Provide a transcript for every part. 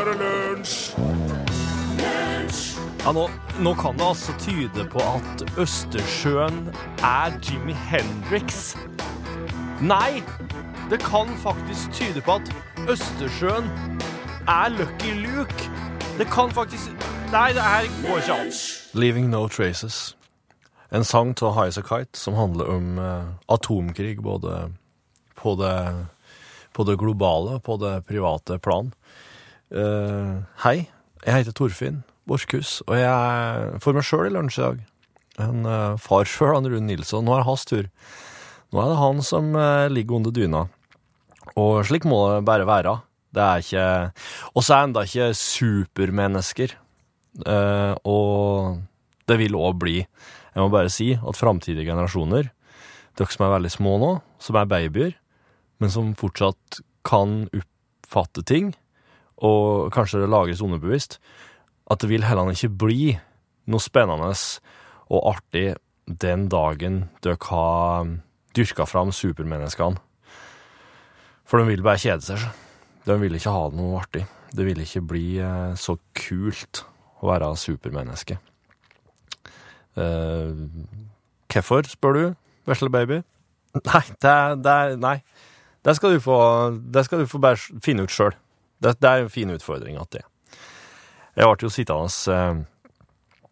er det lunsj! Ja, nå, nå kan det altså tyde på at Østersjøen er Jimmy Hendrix. Nei, det kan faktisk tyde på at Østersjøen er Lucky Luke. Det kan faktisk Nei, det her går ikke an. 'Leaving No Traces'. En sang av Highasakite som handler om eh, atomkrig både på det, på det globale og på det private plan. Eh, hei, jeg heter Torfinn Borchhus, og jeg er for meg sjøl i lunsj i dag. En uh, far sjøl, han Rune Nilsson. Nå er det hans tur. Nå er det han som uh, ligger under dyna. Og slik må det bare være. Det er ikke Og så er enda ikke supermennesker. Uh, og det vil òg bli. Jeg må bare si at framtidige generasjoner, dere som er veldig små nå, som er babyer, men som fortsatt kan oppfatte ting, og kanskje det lagres underbevisst, at det vil heller ikke bli noe spennende og artig den dagen dere har dyrka fram supermenneskene. For de vil bare kjede seg. De vil ikke ha det noe artig. Det vil ikke bli eh, så kult å være supermenneske. Eh, Hvorfor, spør du, vesle baby? Nei, det, det Nei. Det skal du få, det skal du få bare finne ut sjøl. Det, det er en fin utfordring at det. Jeg ble jo sittende eh,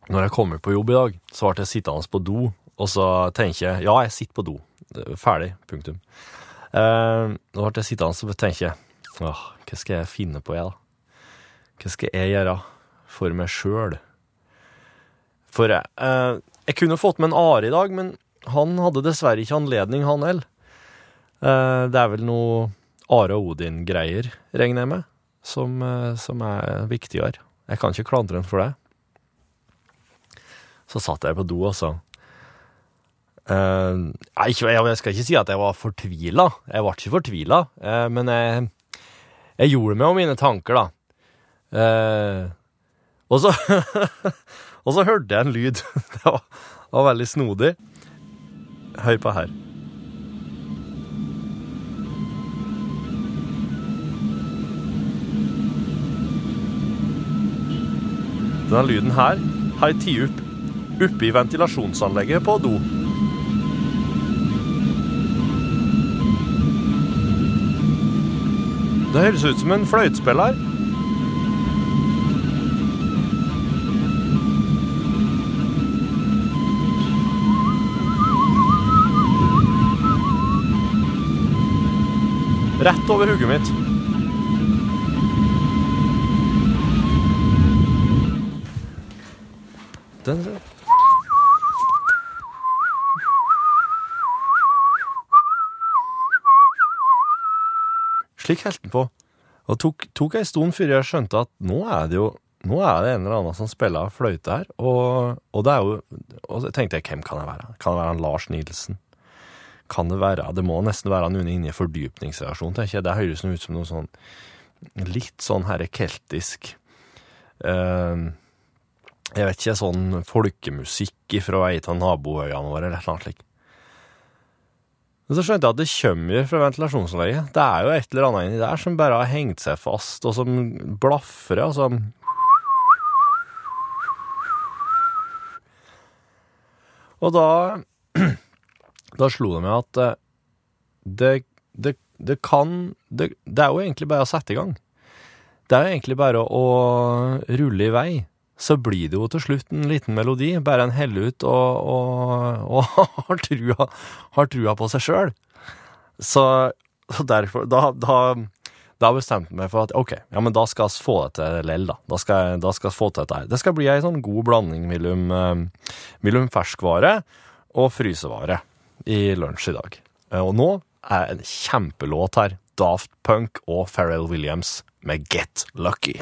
Når jeg kommer på jobb i dag, så ble jeg sittende på do, og så tenker jeg Ja, jeg sitter på do. Er Ferdig. Punktum. Eh, nå ble jeg sittende og tenker Åh, hva skal jeg finne på, jeg, da? Hva skal jeg gjøre for meg sjøl? For jeg, eh, jeg kunne fått med en Are i dag, men han hadde dessverre ikke anledning, han heller. Eh, det er vel noe Are og Odin-greier, regner jeg med, som, eh, som er viktigere. Jeg kan ikke klandre ham for det. Så satt jeg på do, altså. Uh, jeg, skal ikke si at jeg var fortvila. Jeg ble ikke fortvila, uh, men jeg, jeg gjorde meg om mine tanker, da. Uh, og så Og så hørte jeg en lyd. Det var, det var veldig snodig. Hør på her. Denne lyden her har jeg tatt opp oppe i ventilasjonsanlegget på do. Det høres ut som en fløytespiller. Rett over hugget mitt. Slik holdt han på. Og det tok, tok ei stund før jeg skjønte at nå er det jo nå er det en eller annen som spiller fløyte her, og, og det er jo Og så tenkte jeg, hvem kan det være? Kan det være han Lars Nilsen? Kan det være Det må nesten være noen inne i fordypningsreaksjon, tenker jeg. Det høres ut som noe sånn litt sånn herre keltisk uh, Jeg vet ikke, sånn folkemusikk fra ei av naboøyene våre, eller noe slikt. Men så skjønte jeg at det kommer fra ventilasjonsanlegget. Det er jo et eller annet inni der som bare har hengt seg fast, og som blafrer, og som Og da Da slo det meg at eh, det, det, det kan det, det er jo egentlig bare å sette i gang. Det er jo egentlig bare å rulle i vei. Så blir det jo til slutt en liten melodi. Bare en heller ut og, og, og har, trua, har trua på seg sjøl. Så, så derfor Da, da, da bestemte jeg meg for at ok, ja, men da skal vi få det til lell, da. Da skal, da skal få til dette her. Det skal bli ei sånn god blanding mellom, eh, mellom ferskvare og frysevare i lunsj i dag. Eh, Og nå er en kjempelåt her. Daft Punk og Pharrell Williams med Get Lucky.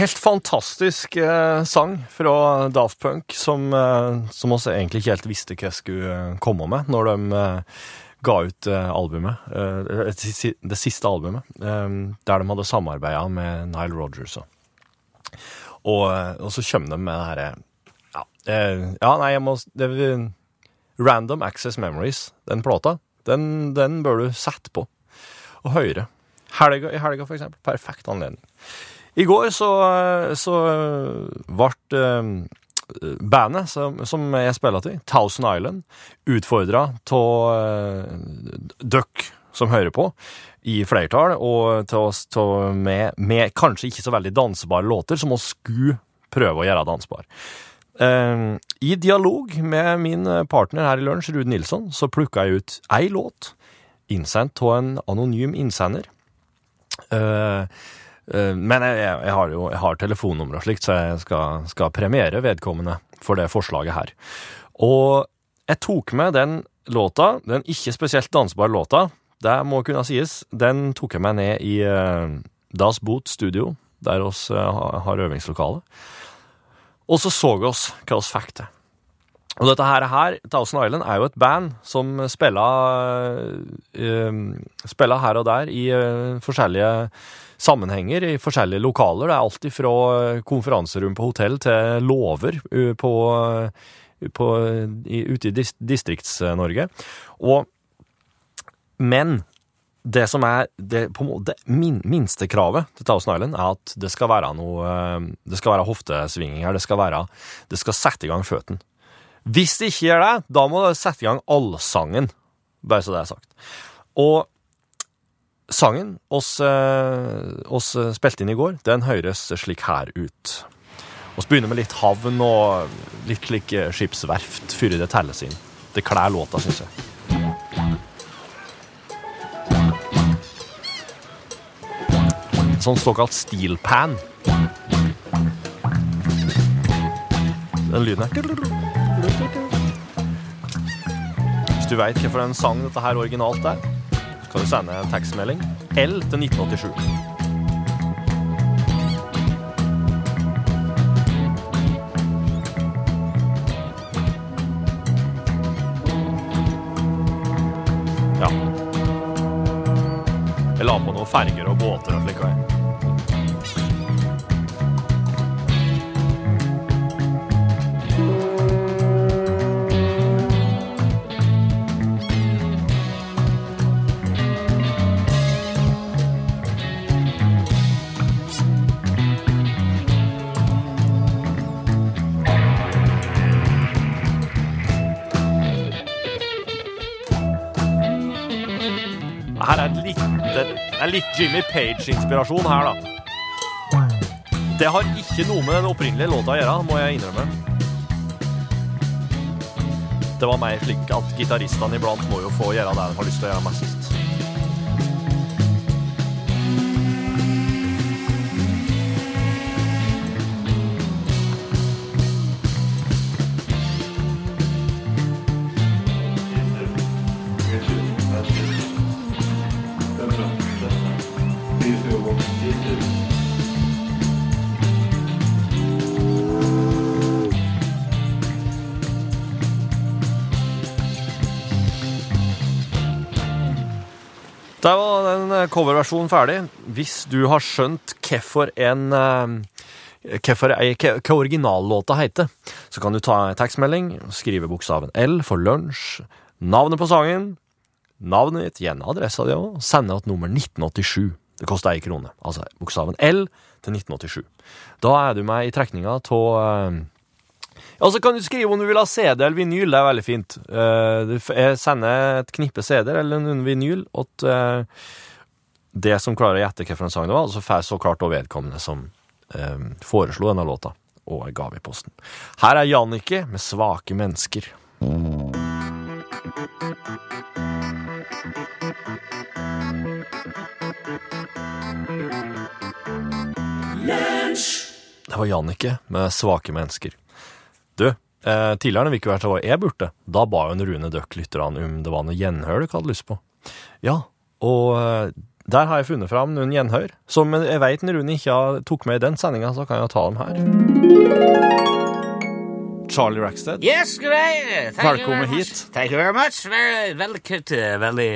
Helt fantastisk eh, sang fra Daft Punk, som, eh, som også egentlig ikke helt visste hva jeg skulle eh, komme med når de eh, ga ut eh, albumet, eh, det, siste albumet, der de hadde samarbeida med Nile Rodgers. Og, og, og så kommer de med det herre ja, ja, nei, jeg må det, Random Access Memories, den plata, den, den bør du sette på og høre. I helga, for eksempel. Perfekt anledning. I går så, så ble uh, bandet som, som jeg spiller til, Thousand Island, utfordra av uh, døkk som hører på, i flertall, og til oss med, med, kanskje ikke så veldig dansbare låter, som vi skulle prøve å gjøre dansbar. Uh, I dialog med min partner her i lunsj, Rude Nilsson, så plukka jeg ut ei låt, innsendt av en anonym innsender. Uh, men jeg, jeg, har jo telefonnummer og slikt, så jeg skal, skal, premiere vedkommende for det forslaget her. Og jeg tok med den låta, den ikke spesielt dansbare låta, det må kunne sies, den tok jeg med ned i uh, Das Boot studio, der oss har øvingslokale. Og så så vi oss hva oss fikk til. Og dette her, her, Thousand Island, er jo et band som spiller, uh, spiller her og der i uh, forskjellige sammenhenger, i forskjellige lokaler. Det er alt fra konferanserom på hotell til låver uh, på, på, i, ute i Distrikts-Norge. Men det som er det, på det minste kravet til Thousand Island, er at det skal være noe Det skal være hoftesvinginger. Det skal, være, det skal sette i gang føttene. Hvis det ikke gjør det, da må du sette i gang allsangen. Bare så det er sagt. Og sangen oss, oss spilte inn i går, den høres slik her ut. Vi begynner med litt havn og litt slik skipsverft før det telles inn. Det kler låta, syns jeg. Sånn såkalt steel pan. Den lyden her Hvis du veit hvorfor en sang dette her originalt er, kan du sende en tekstmelding L til 1987. Ja. Jeg la på noen ferger og båter og Her er litt, det er litt Jimmy Page-inspirasjon her, da. Det har ikke noe med den opprinnelige låta å gjøre, må jeg innrømme. Det var mer slik at gitaristene iblant må jo få gjøre det de har lyst til å gjøre mest. Coverversjonen ferdig. Hvis du har skjønt hvorfor en hvorfor hva originallåta heter, så kan du ta en tekstmelding, skrive bokstaven L for lunsj, navnet på sangen, navnet ditt, gjerne adressa di òg, sende et nummer 1987. Det koster ei krone. Altså bokstaven L til 1987. Da er du med i trekninga av ja, så kan du skrive om du vil ha CD eller vinyl. Det er veldig fint. Jeg sender et knippe CD-er eller en vinyl til det som klarer å gjette hvilken sang det var, så får så klart òg vedkommende som foreslo denne låta, og en gave i posten. Her er Jannicke med 'Svake mennesker'. Det var Jannicke med 'Svake mennesker'. Du, eh, tidligere en uke var jeg borte. Da ba jo Rune Døck lytterne om det var noe gjenhør du hadde lyst på. Ja, og eh, der har jeg funnet fram noen gjenhør, som jeg vet Rune ikke har, tok med i den sendinga, så kan jeg ta dem her. Charlie Rackstead. Yes, day. Thank you Velkommen very much. hit. Thank you very much. Very, veldig kutt, veldig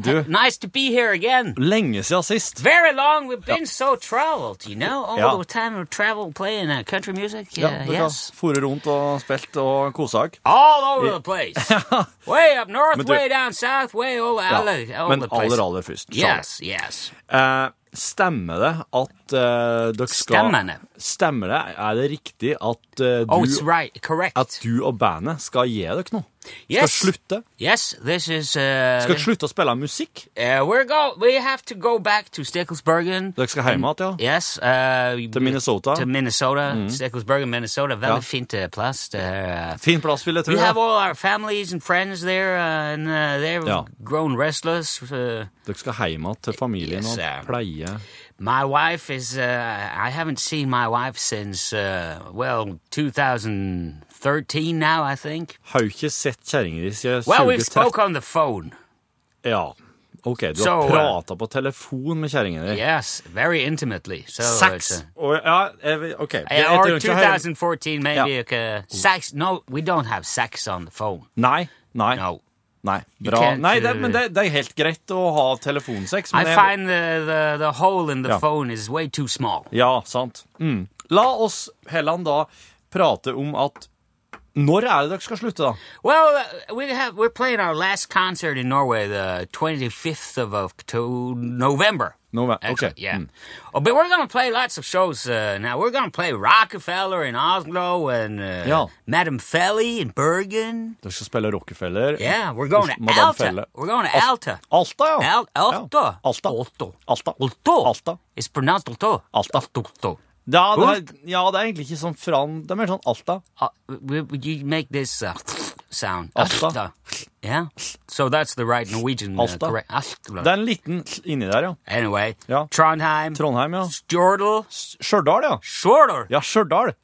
Du, Nice to be here again. lenge siden sist. Very long. We've been so traveled, you know. All Ja. the time we travel playing uh, country music. Ja, du yes. Fore rundt og spilt og kosa deg. All over the place. way up north, du- way down south, way all, all, all Men the place. aller, aller først. Charlie. Yes, yes. Uh, stemmer det at eh, dere skal Stemmene. Stemmer det? Er det riktig at, Oh, du, it's right. Correct. at du og bandet skal gi dere noe? Yes. Skal slutte? yes, this is. Uh, Skal slutte å spille musikk? uh, we're go. We have to go back to Stickelsbergen. Dere skal hjem igjen, ja? Yes. Uh, Til Minnesota? To Minnesota. Stickelsbergen, Minnesota. Veldig Ja. fint uh, plass. Er, uh, Fin plass, vil jeg tro. we have all our families and friends there, uh, and uh, they've Ja. grown restless. Uh, Dere skal hjem igjen til familien Yes, og uh, pleie my wife is. Uh, I haven't seen my wife since uh, well 2013 now, I think. Har du ikke sett kjerringa di siden Well, we 2013. spoke on the phone. Ja. Ok, du So, har uh, prata på telefon med kjerringa di. Yes, very intimately. So Sex? it's, uh, Ja, ok. Yeah, or å høre- 2014, maybe. Ja. Okay. sex. No, we don't have sex on the phone. Nei. Nei. No. Nei, bra. Nei, det, uh, men det, det er helt greit å ha telefonsex. I find the, the, the hole in the Ja. phone is way too small. Ja, sant. Mm. La oss heller da prate om at Når er det dere skal slutte, da? Well, uh, we have we're playing our last concert in Norway the 25th of October, November. Nove- Actually, okay. yeah. Mm. Oh, but we're going to play lots of shows uh, now. We're going to play Rockefeller in Oslo and uh, Ja. Madame Felly in Bergen. Dere skal spille Rockefeller. Yeah, we're going to Madame Alta. Felle. We're going to Alta Alta. Alta, ja. Al Alta. Ja. Alta. Alto. Alta. Alto. Alta. It's pronounced Alto. Alta. Alto. Ja, det er, ja, det er egentlig ikke sånn fran... Det er mer sånn Alta. Uh, would you make this uh, sound? Alta. Yeah. So that's the right Norwegian uh, Alta. correct. Alta. Det er en liten inni der, ja. Anyway, Ja. Trondheim, Trondheim, ja. Stjørdal. Stjørdal, ja. Stjørdal. Ja, Stjørdal.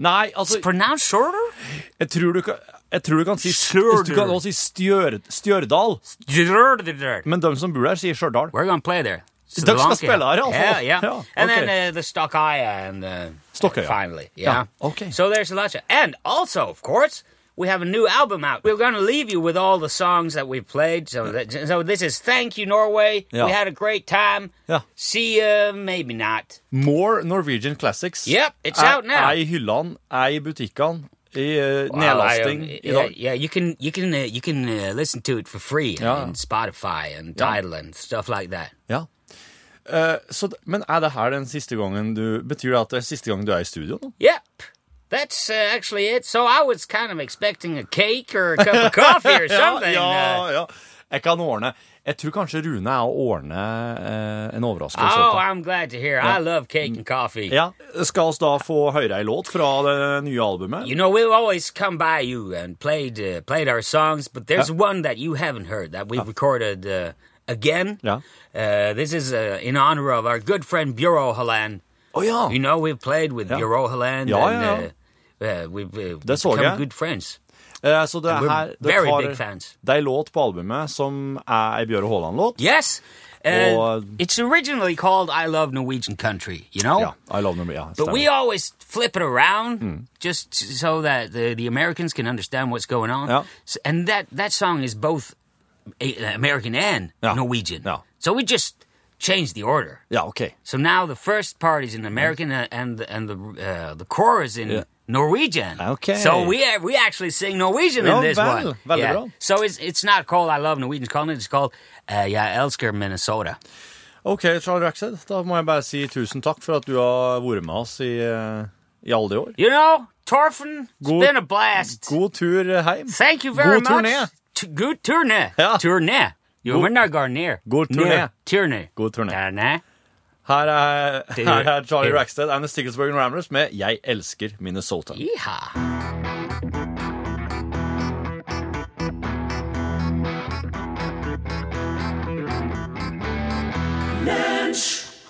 Nei, altså Pronounced Stjørdal? Jeg tror du kan, jeg tror du kan si Stjørdal. Du kan også si Stjør, Stjørdal. Stjørdal. Men de som bor der, sier Stjørdal. gonna play there. Sri Dere skal Lanka. spille her, altså? Yeah, yeah. And then uh, the Stockaya and uh, finally, yeah. Ja, okay. So there's a lot and also, of course, we have a new album out. We're going to leave you with all the songs that we've played. So, that, so this is Thank You Norway. Ja. We had a great time. Ja. See you, maybe not. More Norwegian Classics. Yep, it's er, out now. Er i hyllene, er i butikkene, i uh, nedlasting I, uh, dag. yeah, you can you can uh, you can uh, listen to it for free Ja. on Spotify and. Tidal and stuff like that. Ja. Eh, så, men er det her den siste gangen du Betyr det at det er siste gang du er i studio nå? Yep. That's uh, actually it. So I was kind of expecting a cake or a cup of coffee or something. Ja, uh, ja. Jeg kan ordne. Jeg tror kanskje Rune er å ordne eh, en overraskelse. oh. I'm glad to hear. I love cake and coffee. Ja, Skal vi da få høre ei låt fra det nye albumet? You know, we've always come by you and played uh, played our songs, but there's one that you haven't heard that we've recorded uh, again. Ja. Uh, this is uh, in honor of our good friend Bureau Halan. Oh yeah. You know, we've played with Ja. Bureau Halan. Ja, and, ja, Uh, uh, we've, uh, Det så jeg. good friends. Eh, så det her det very har- big fans. Det er ei låt på albumet som er ei Bjøre Haaland-låt. Yes. Uh, Og- it's originally called I Love Norwegian Country, you know? Ja, I love number, ja, But we always flip it around just so that the, the Americans can understand what's going on. Yeah. S- and that, that song is both American and Yeah. Norwegian. Yeah. So we just changed the order. Ja, okay. So now the first part is in American uh, and and the uh, the chorus in Yeah. Norwegian. Okay. So we we actually sing Norwegian Ja, in this vel, one. veldig bra. So it's it's not called I Love Norwegian. It's called it's called uh, Jeg elsker Minnesota. Ok, Charlie Rackstead, da må jeg bare si tusen takk for at du har vært med oss i, eh, i alle de år. You know, Torfen, it's God- been a blast. God tur hjem. Thank you very God much. turné. Good turné. Ja. Turné. Jo, God- men det går ned. God turné. Turné. God turné. Her er, her er Charlie Rackstead and the Sticklesburgen Ramblers med Jeg elsker Minnesota. Yeehaw.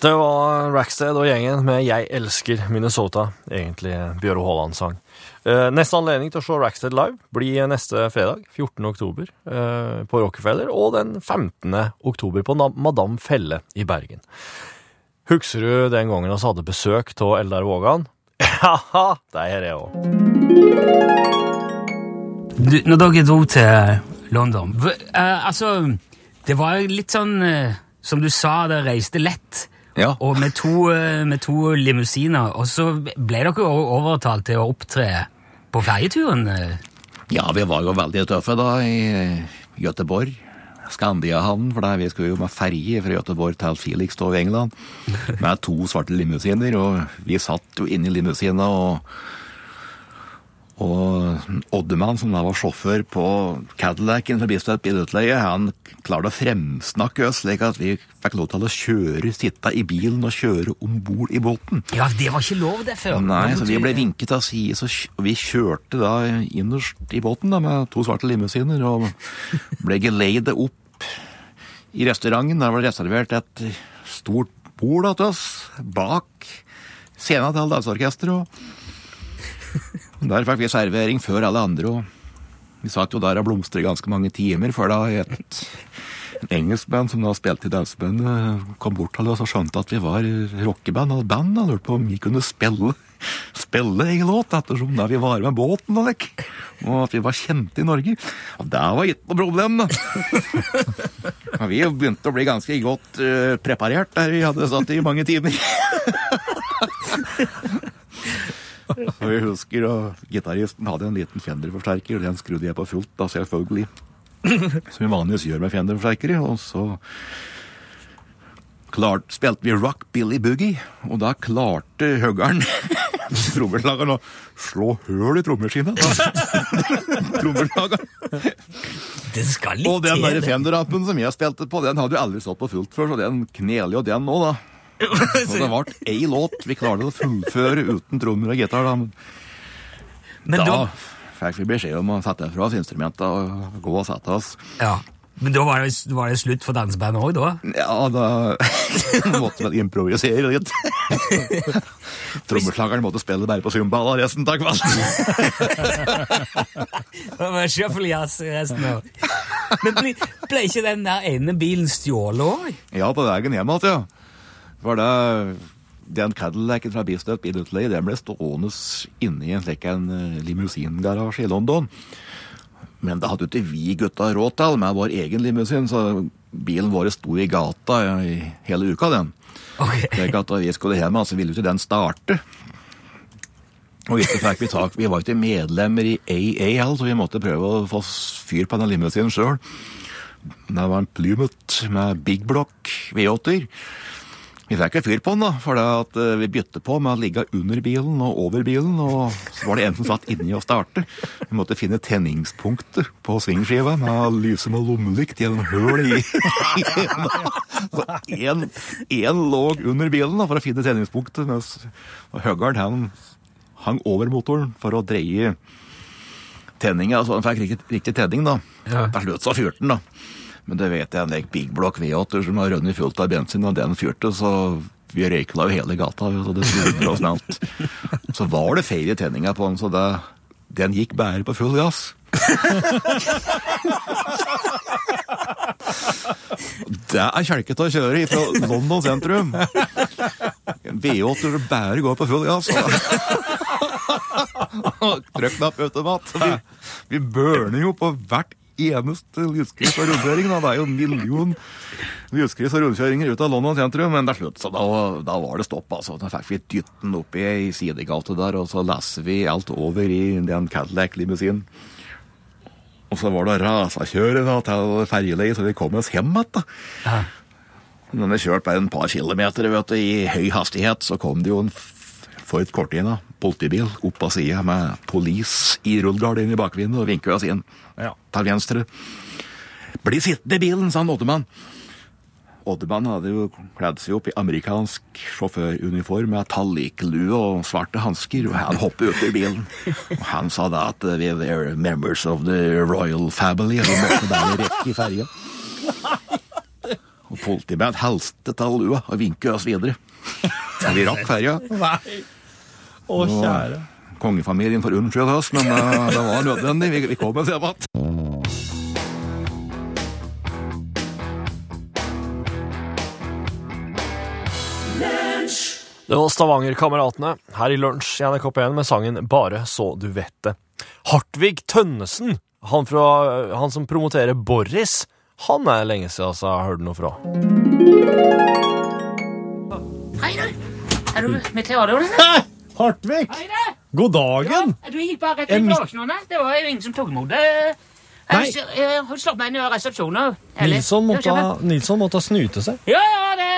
Det var Rackstead og gjengen med Jeg elsker Minnesota, egentlig Bjøro Haaland-sang. Eh, neste anledning til å se Rackstead live blir neste fredag, 14. oktober, eh, på Rockefeller, og den 15. oktober på Madame Felle i Bergen. Husker du den gangen vi hadde besøk av Eldar Vågan? Ja, det er jeg òg. Når dere dro til London eh, Altså, Det var litt sånn, som du sa, det reiste lett. Ja. Og med to, eh, med to limousiner. Og så ble dere jo overtalt til å opptre på ferjeturen. eh. ja, vi var jo veldig tøffe da i Gøteborg. Skandiahavn, for der vi skulle jo med ferje fra Gøteborg til Felix i England. Med to svarte limousiner, og vi satt jo inne i limousina, og og Oddemann, som da var sjåfør på Cadillacen fra Bislett bilutleie, han klarte å fremsnakke oss slik at vi fikk lov til å kjøre, sitte i bilen og kjøre om bord i båten. Ja, det var ikke lov det før. Nei, så vi ble vinket av side, så vi kjørte da innerst i båten da, med to svarte limousiner, og ble geleidet opp i restauranten. Der var det reservert et stort bord til oss, bak scenen til danseorkesteret. Der fikk vi servering før alle andre, og vi satt jo der og blomstret ganske mange timer før da et en engelskband som da spilte i danseband, kom bort til oss og skjønte at vi var rockeband og band, og lurte på om vi kunne spille, spille en låt, ettersom da vi var med båten og lekk, og at vi var kjente i Norge. Og det var ikke noe problem, da. Vi begynte å bli ganske godt eh, preparert der vi hadde satt i mange timer. Og jeg husker at gitaristen hadde en liten Fender-forsterker, og den skrudde jeg på fullt, da selvfølgelig. Som vi vanligvis gjør med Fender-forsterkere. Og så klart, spilte vi rock Billy Boogie, og da klarte høggeren trommeslageren å slå høl i trommeskina. Trommeslageren. Det skal litt Og den der til. Fender-appen som jeg spilte på, den hadde jo aldri stått på fullt før, så den kneler jo den nå, da. Så det ble ei låt vi klarte å fullføre uten trommer og gitar, da. Men da da, fikk vi beskjed om å sette fra oss instrumentene og gå og sette oss. ja. Men da var det, var det slutt for dansebandet òg, da? Ja, da måtte vel improvisere litt. Trommeslageren måtte spille bare på cymbala resten av kvelden. Shuffle-jazz resten av Men ble, ble ikke den der ene bilen stjålet òg? Ja, på veien hjem igjen, ja. For det, den Cadillacen fra Bistøt Bilutleie den ble stående inne i en slik en eh, limousingarasje i London. Men det hadde jo ikke vi gutta råd til med vår egen limousin, så bilen vår sto i gata i hele uka, den. Okay. Slik at da vi skulle hjem, så ville jo ikke den starte. Og ikke fikk vi tak Vi var ikke medlemmer i AA så vi måtte prøve å få fyr på den limousinen sjøl. Det var en Plymouth med Big Block V8-er. Vi fikk ikke fyr på den, da, for at eh, vi bytte på med å ligge under bilen og over bilen. Og så var det en som satt inni og startet. Vi måtte finne tenningspunktet på svingskiva med å lyse med lommelykt gjennom høl i en, en lå under bilen da, for å finne tenningspunktet, mens høggeren han hang over motoren for å dreie tenninga, så han fikk riktig, riktig tenning, da. Ja. Slutt så fyrte den, da. Men det vet jeg, en Big Block V8 som har rønnet fullt av bensin, og den fyrte, så vi røykla jo hele gata, så det snudde oss nalt. Så var det feil i tenninga på den, så det, den gikk bare på full gass. Det er kjelkete å kjøre fra London sentrum. En V8 som bare går på full gass. Trykk-knapp-automat. Vi, vi burner jo på hvert eneste lyskryss og rundkjøring. Da. Det er jo en million lyskryss og rundkjøringer ut av London sentrum, men det er slutt, så da, da var det stopp. altså. Da fikk vi dytten den opp i ei sidegate der, og så leser vi alt over i den Cadillac-limousinen. Og så var det rasakjøre da, til ferjeleiet, så vi kom oss hjem igjen. Når vi kjørte bare en par kilometer vet du, i høy hastighet, så kom det jo en Ford Cortina, politibil, opp av sida med police i rullegardin i bakvinduet og vinket oss inn Ja. Tar venstre. Bli sittende i bilen, sa han Oddemann. Oddemann hadde jo kledd seg opp i amerikansk sjåføruniform med talliklue og svarte hansker, og han hoppet ut i bilen. Og han sa da at 'we were members of the royal family, og måtte bare rekke i ferja. Og politimenn helste til lua og vinket oss videre. Så vi rakk ferja. Å, kjære. Kongefamilien får unnskylde oss, men uh, det var nødvendig. Vi, vi kommer oss hjem. Det var Stavanger-kameratene her i lunsj i NRK P1 med sangen Bare så du vet det. Hartvig Tønnesen, han, fra, han som promoterer Boris, Han er lenge siden altså, jeg har hørt noe fra. Hei, du. Er du med til Hei, du. God dagen! Ja, du gikk bare rett på åsnene. Det var jo ingen som tok imot det. Har slått meg inn i resepsjonen. Nilsson måtte, ha- Nilsson måtte snute seg. Ja, ja, det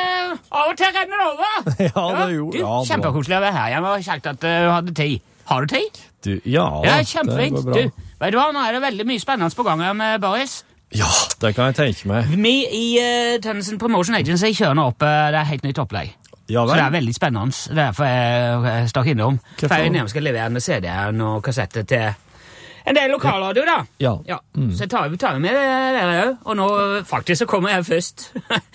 Av og til renner det over. Ja, det gjorde ja, Kjempekoselig å være her. Jeg var kjekt at uh, du hadde tid. Har du tid? Du, ja, Ja, det går bra. Du, vet du hva, Nå er det veldig mye spennende på gang her med Boris. Ja, det kan jeg tenke meg. Vi i uh, Tønnesen Promotion Agency kjører nå opp uh, det er helt nytt opplegg. Ja Så det er veldig spennende. Er derfor jeg, stakk innom. For jeg skal levere med CD-en og kassetter til en del lokalradio, da. Ja. Ja, Så jeg tar, tar med dere òg. Og nå faktisk så kommer jeg først.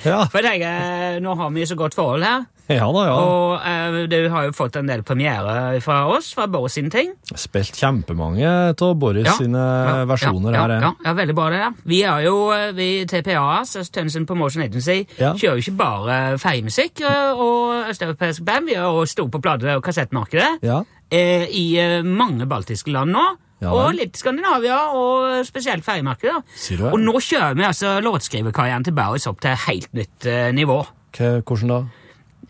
Ja. For jeg tenker, nå har vi så godt forhold her. Ja da, ja. Og eh, du har jo fått en del premiere fra oss, fra Boris sine ting. Spilt kjempemange av Boris Ja. sine Ja, versjoner ja, her. ja, ja, ja, veldig bra det der. Vi er jo, eh, vi TPA, altså Tønnesen Promotion Agency, Ja. kjører jo ikke bare feiemusikk eh, og østeuropeisk band, vi er jo store på plate- og kassettmarkedet Ja. eh, i eh, mange baltiske land nå. Ja og litt Skandinavia, og spesielt feiemarkedet. Sier du det? Og nå kjører vi altså låtskriverkarrieren til Boris opp til helt nytt eh, nivå. K Hvordan da?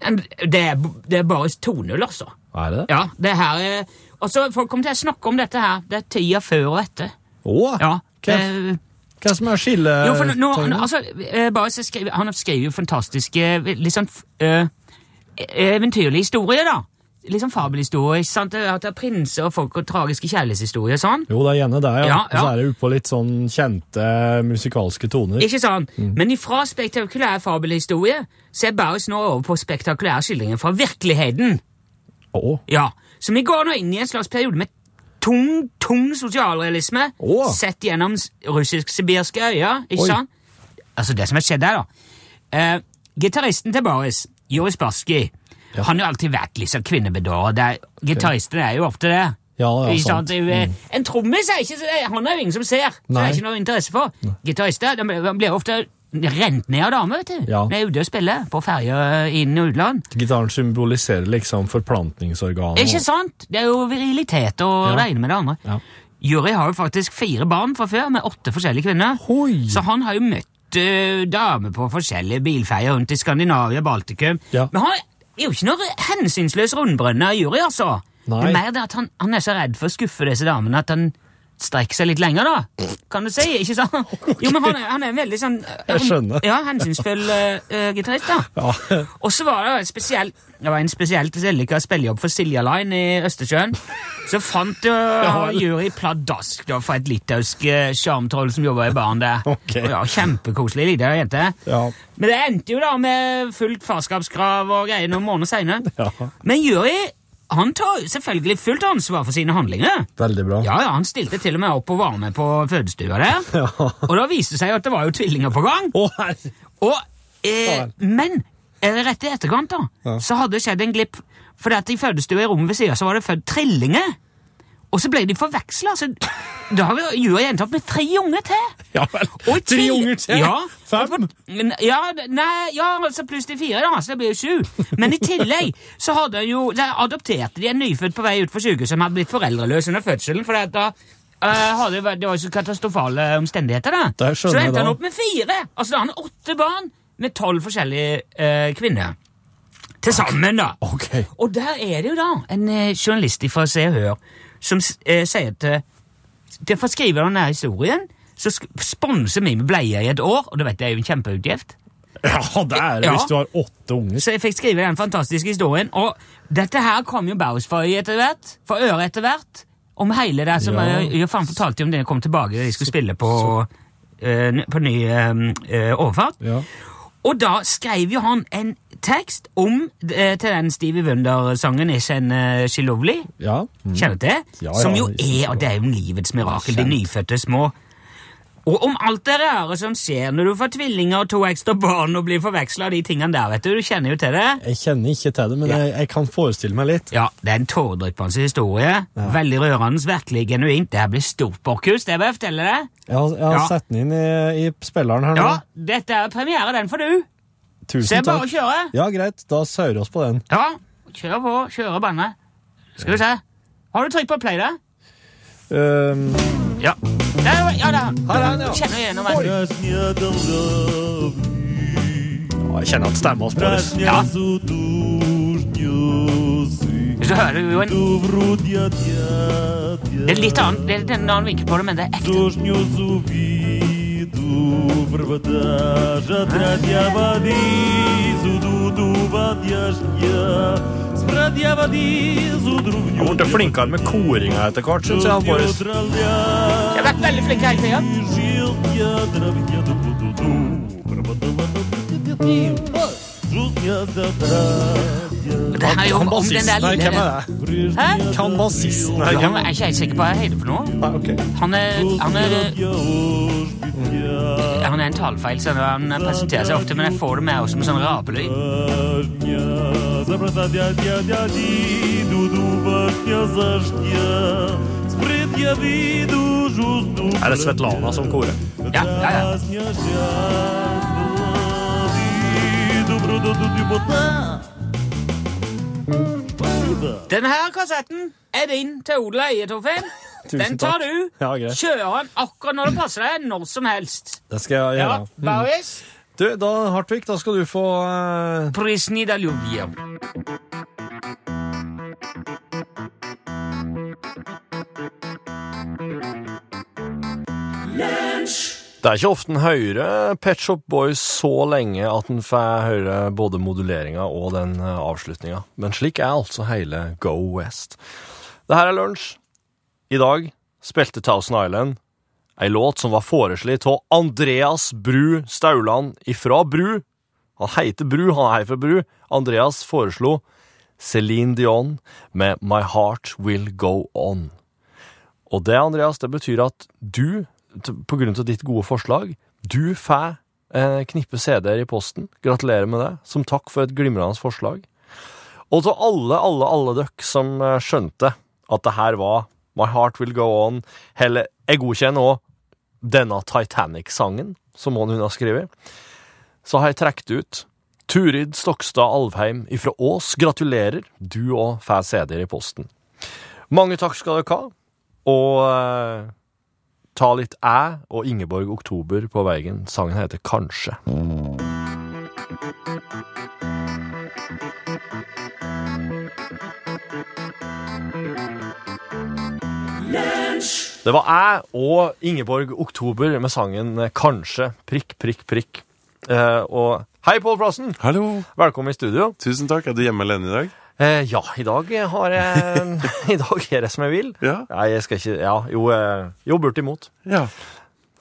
Det er, det er bare 2-0, altså. Er det? Ja, det her er... Og så Folk kommer til å snakke om dette her. Det er tida før og etter. Åh, Ja, Hva, det, hva som er skille... jo, for nå, nå, altså, eh, bare skriver, Han skriver jo fantastiske, litt sånn uh, eventyrlige historier, da. Sånn fabelhistorier. ikke sant? At det er prinser og folk og tragiske kjærlighetshistorier. sånn. Jo, det er gjerne det, ja. Ja, Og så er det oppå litt sånn kjente musikalske toner. Ikke sant? Men ifra spektakulær fabelhistorie så er Baus nå over på spektakulære skildringer fra virkeligheten. Oh. Ja, Så vi går nå inn i en slags periode med tung, tung sosialrealisme oh. sett gjennom russisk-sibirske øyer. ikke Oi. sant? Altså, det som har skjedd her, da. Eh, gitaristen til Boris, Joris Barsky, Ja. han har jo alltid vært litt sånn kvinnebedåret. Det er- jo ofte det. Ja, ja, sant. Er jo- En trommis er ikke Han er jo ingen som ser. Så det er ikke noe interesse for. Gitarister de blir ofte rent ned av damer, vet du. Ja. De er ute og spiller på ferjer inn- og utland. Gitaren symboliserer liksom forplantningsorganet. Ikke sant? Det er jo virilitet å Ja. regne med det andre. Ja. Juri har jo faktisk fire barn fra før, med åtte forskjellige kvinner. Hoi! Så han har jo møtt uh, damer på forskjellige bilferjer rundt i Skandinavia og Baltikum. Ja. Men han er jo ikke noe hensynsløs rundbrønn av jury, altså. Nei. Det er mer det at han, han er så redd for å skuffe disse damene at han strekker seg litt lenger, da. Kan du si, ikke sant? Jo, men han er, han er en veldig sånn Jeg skjønner. Ja, hensynsfull uh, gitarist, da. Ja. Og så var det jo spesiell Det var en spesielt vellykka spillejobb for Silja Line i Østersjøen. Så fant uh, vel. jury pladask da, for et litauisk sjarmtroll som jobba i baren der. Ok. Og Ja, Kjempekoselig lita jente. Ja. Men det endte jo da med fullt farskapskrav og greier noen måneder seinere. Ja. Men jury han tar selvfølgelig fullt ansvar for sine handlinger. Veldig bra. Ja, ja, Han stilte til og med opp og var med på fødestua der. Ja. Og da viste det seg at det var jo tvillinger på gang. Å, herre. Og, eh, men eh, rett i etterkant da, Ja. så hadde det skjedd en glipp. For i fødestua i rommet ved så var det født trillinger. Og så ble de forveksla. Så da har vi jury endt opp med tre unger til. Ja vel. Tre til- unger til? Ja. Fem? Ja, nei, ja, altså pluss de fire, da, så det blir jo sju. Men i tillegg så hadde jo, adopterte de en nyfødt på vei ut fra sykehuset som hadde blitt foreldreløs under fødselen. for da eh, hadde det, vært- det var jo så katastrofale omstendigheter. da. Så endte han opp med fire. Altså da har han åtte barn med tolv forskjellige uh, kvinner. Til sammen, da. Ok. Og der er det jo da en eh, journalist fra Se og Hør som eh, sier at til for å skrive denne historien, så sponser vi med bleier i et år, og du vet det er jo en kjempeutgift. Ja, det er det Ja. hvis du har åtte unger. Så jeg fikk skrive den fantastiske historien, og dette her kom jo Baus for øye etter hvert, for øre etter hvert, om hele det som Ja. jeg, jeg faen fortalte om det jeg kom tilbake, da de skulle spille på, uh, på ny eh, eh, overfart. Ja. Og da skrev jo han en tekst om eh, til den Stevie Wonder-sangen 'Isn't uh, She Lovely'. ja. Mm. Kjenner du det? Ja, som jo er, og det er jo livets mirakel, de nyfødte små. Og om alt det rare som skjer når du får tvillinger og to ekstra barn og blir forveksla de tingene der, vet du. Du kjenner jo til det. Jeg kjenner ikke til det, men Ja. jeg, jeg kan forestille meg litt. Ja, det er en tåredryppende historie. Veldig rørende, virkelig genuint. Det her blir stort, Borchhus, det jeg fortelle deg. Jeg har, jeg har Ja. sett den inn i, i spilleren her nå. Ja, dette er premiere, den får du. Tusen Så jeg bare takk. kjører. Ja, greit. Da saurer vi oss på den. Ja, kjør på. Kjører banne. Skal vi se. Har du trykk på play, da? Um, Ja. Der, var- ja, da. Her er han, ja. Kjenner igjennom den. Jeg kjenner at stemma oss på Ja. Hvis du hører jo en, Det er litt annen, det er en annen vinkel på det, men det er ekte. врватажа тратя води, зудуду вадяжня, спрадя води, зудрувню. Han ble flinkere med koringa etter hvert, syns jeg. han Boris. Jeg har vært veldig flink hele tida. Det er jo om, den der lille Hvem er det? Hæ? Kan bassisten her? Jeg er ikke helt sikker på hva jeg heter for noe. Nei, ok. Han er, han er Han er en talefeil, så han presenterer seg ofte, men jeg får det med også med sånn rapelyd. Er det Svetlana som korer? Ja, ja, ja. Denne her kassetten er din til Ola og eie, Torfinn. Den tar du. Ja. Kjører den akkurat når det passer deg, når som helst. Det skal jeg gjøre. Ja, gjøre. Boris. Du, da, Hartvig, da skal du få eh, Prisni da ljubje. Det er ikke ofte en hører Pet Shop Boys så lenge at en får høre både moduleringa og den eh, avslutninga. Men slik er altså hele Go West. Det her er lunsj. I dag spilte Thousand Island ei låt som var foreslått av Andreas Bru Stauland ifra Bru. Han heter Bru, han er fra Bru. Andreas foreslo Céline Dion med My Heart Will Go On. Og det, Andreas, det betyr at du, på grunn av ditt gode forslag, du får eh, knippe CD-er i posten. Gratulerer med det, som takk for et glimrende forslag. Og til alle, alle, alle dere som eh, skjønte at det her var My Heart Will Go On, eller jeg godkjenner òg denne Titanic-sangen, som hun har skrevet, så har jeg trukket ut Turid Stokstad Alvheim ifra Ås. Gratulerer, du òg får CD-er i posten. Mange takk skal dere ha og eh, ta litt æ og Ingeborg Oktober på veien. Sangen heter Kanskje. Det var æ og Ingeborg Oktober med sangen Kanskje, prikk, prikk, prikk. Eh, og hei, Pål Plassen. Hallo. Velkommen i studio. Tusen takk. Er du hjemme alene i dag? Eh, ja, i dag har jeg I dag er det som jeg vil. Ja. Nei, jeg skal ikke Ja, jo, eh, jo bortimot. Ja.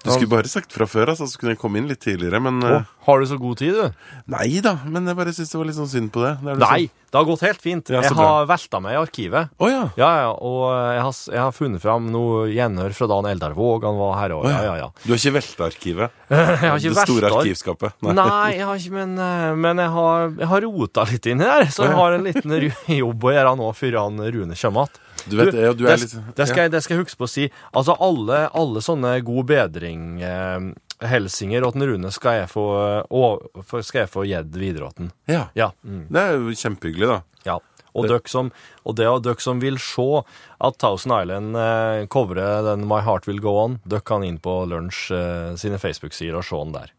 Du skulle bare sagt fra før, altså, så kunne jeg komme inn litt tidligere, men Å, eh, har du så god tid, du? Nei da, men jeg bare syns det var litt sånn synd på det. det Nei, Sånn. det har gått helt fint. Ja, jeg har velta meg i arkivet. Oh, ja. Ja, ja, og jeg har, jeg har funnet fram noe gjenhør fra Dan Eldarvåg. Han var her òg. Å, Ja, ja, ja. Du har ikke velta arkivet? Jeg har ikke det store arkivskapet? Nei, jeg har ikke, men, eh, men jeg har, jeg har rota litt inni der, så jeg har en liten jobb å gjøre nå før han Rune kommer igjen. Du vet, ja, du det, er litt det, skal jeg, det skal jeg huske på å si. Altså, alle, alle sånne god bedring eh, helsinger åt Rune skal jeg få, og, skal jeg få gjedd videre åt. Ja. Ja. Mm. Det er jo kjempehyggelig, da. Ja. Og, Det- dere som, og det og dere som vil se at Thousand Island eh, covrer den My Heart Will Go On, dere kan inn på Lunsj eh, sine Facebook-sider og se den der.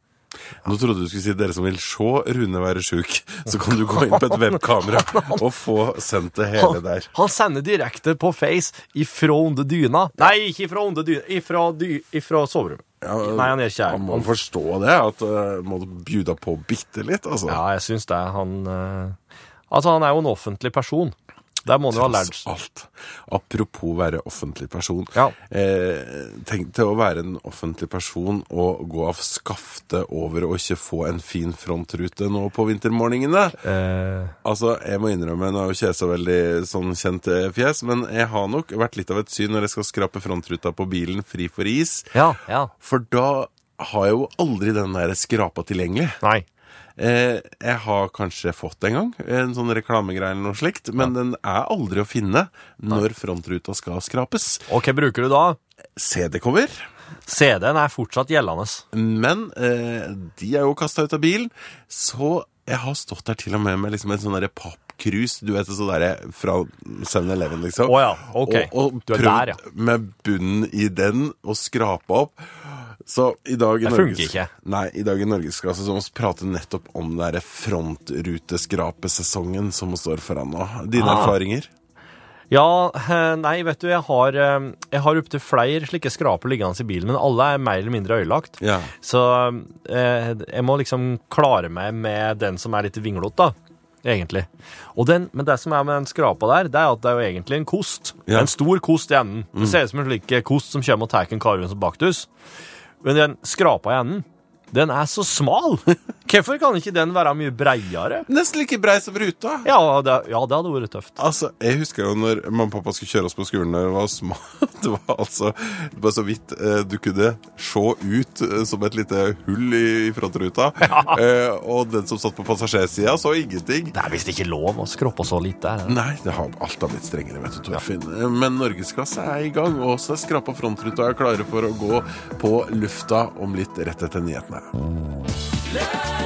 Nå trodde du skulle si dere som vil se Rune være sjuk, så kan du gå inn på et webkamera og få sendt det hele Han, der. han sender direkte på Face ifra under dyna. Nei, ikke ifra under dyna, ifra, dy, ifra soverommet. Ja, Nei, han er ikke Man må forstå det, at uh, må bjuda på bitte litt, altså. Ja, jeg syns det. Han uh, Altså, han er jo en offentlig person. Der må du ha lært alt. Apropos være offentlig person. Ja. Eh, tenk til å være en offentlig person og gå av skaftet over å ikke få en fin frontrute nå på vintermorgenene. eh, Altså, jeg må innrømme, nå er jo ikke jeg så veldig sånn kjent eh, fjes, men jeg har nok vært litt av et syn når jeg skal skrape frontruta på bilen fri for is. Ja, ja. For da har jeg jo aldri den der skrapa tilgjengelig. Nei. Eh, jeg har kanskje fått en gang en sånn reklamegreie eller noe slikt, men den er aldri å finne når frontruta skal skrapes. Og hva bruker du da? CD-cover, CD-en er fortsatt gjeldende. men eh, de er jo kasta ut av bilen, så jeg har stått der til og med med liksom en sånn pappkrus, du vet, så der, fra 7-Eleven, liksom. Oh, ja, ok. Og, og prøvd der, ja. med bunnen i den og skrapa opp. Så i dag i Det Norges, funker ikke. Nei, i dag i Norgesklasse så må vi prate nettopp om den derre frontruteskrapesesongen som vi står foran nå. Dine Ah. erfaringer? Ja, eh, nei, vet du, jeg har, eh, jeg har opptil flere slike skraper liggende i bilen, men alle er mer eller mindre øyelagt. Ja. Så eh, jeg må liksom klare meg med den som er litt vinglete, da. Egentlig. Den, men det som er med den skrapa der, det er at det er jo egentlig en kost. Ja. En stor kost i enden. Det ser ut som en slik kost som kommer og tar en karven som baktus. Men den skrapa i enden, den er så smal. Hvorfor kan ikke den være mye breiere? Nesten like brei som ruta. Ja, det, ja, det hadde vært tøft. Altså, Jeg husker jo når mamma og pappa skulle kjøre oss på skolen da jeg var små. Det var altså bare så vidt eh, du kunne se ut eh, som et lite hull i, i frontruta. Eh, og den som satt på passasjersida, så ingenting. Det er visst ikke lov å skroppe så lite. er det? Nei, det har, alt har blitt strengere, vet du, Torfinn. Ja. Men norgesklasse er i gang, og så er skrapa frontruta klare for å gå på lufta om litt rett etter nyhetene. La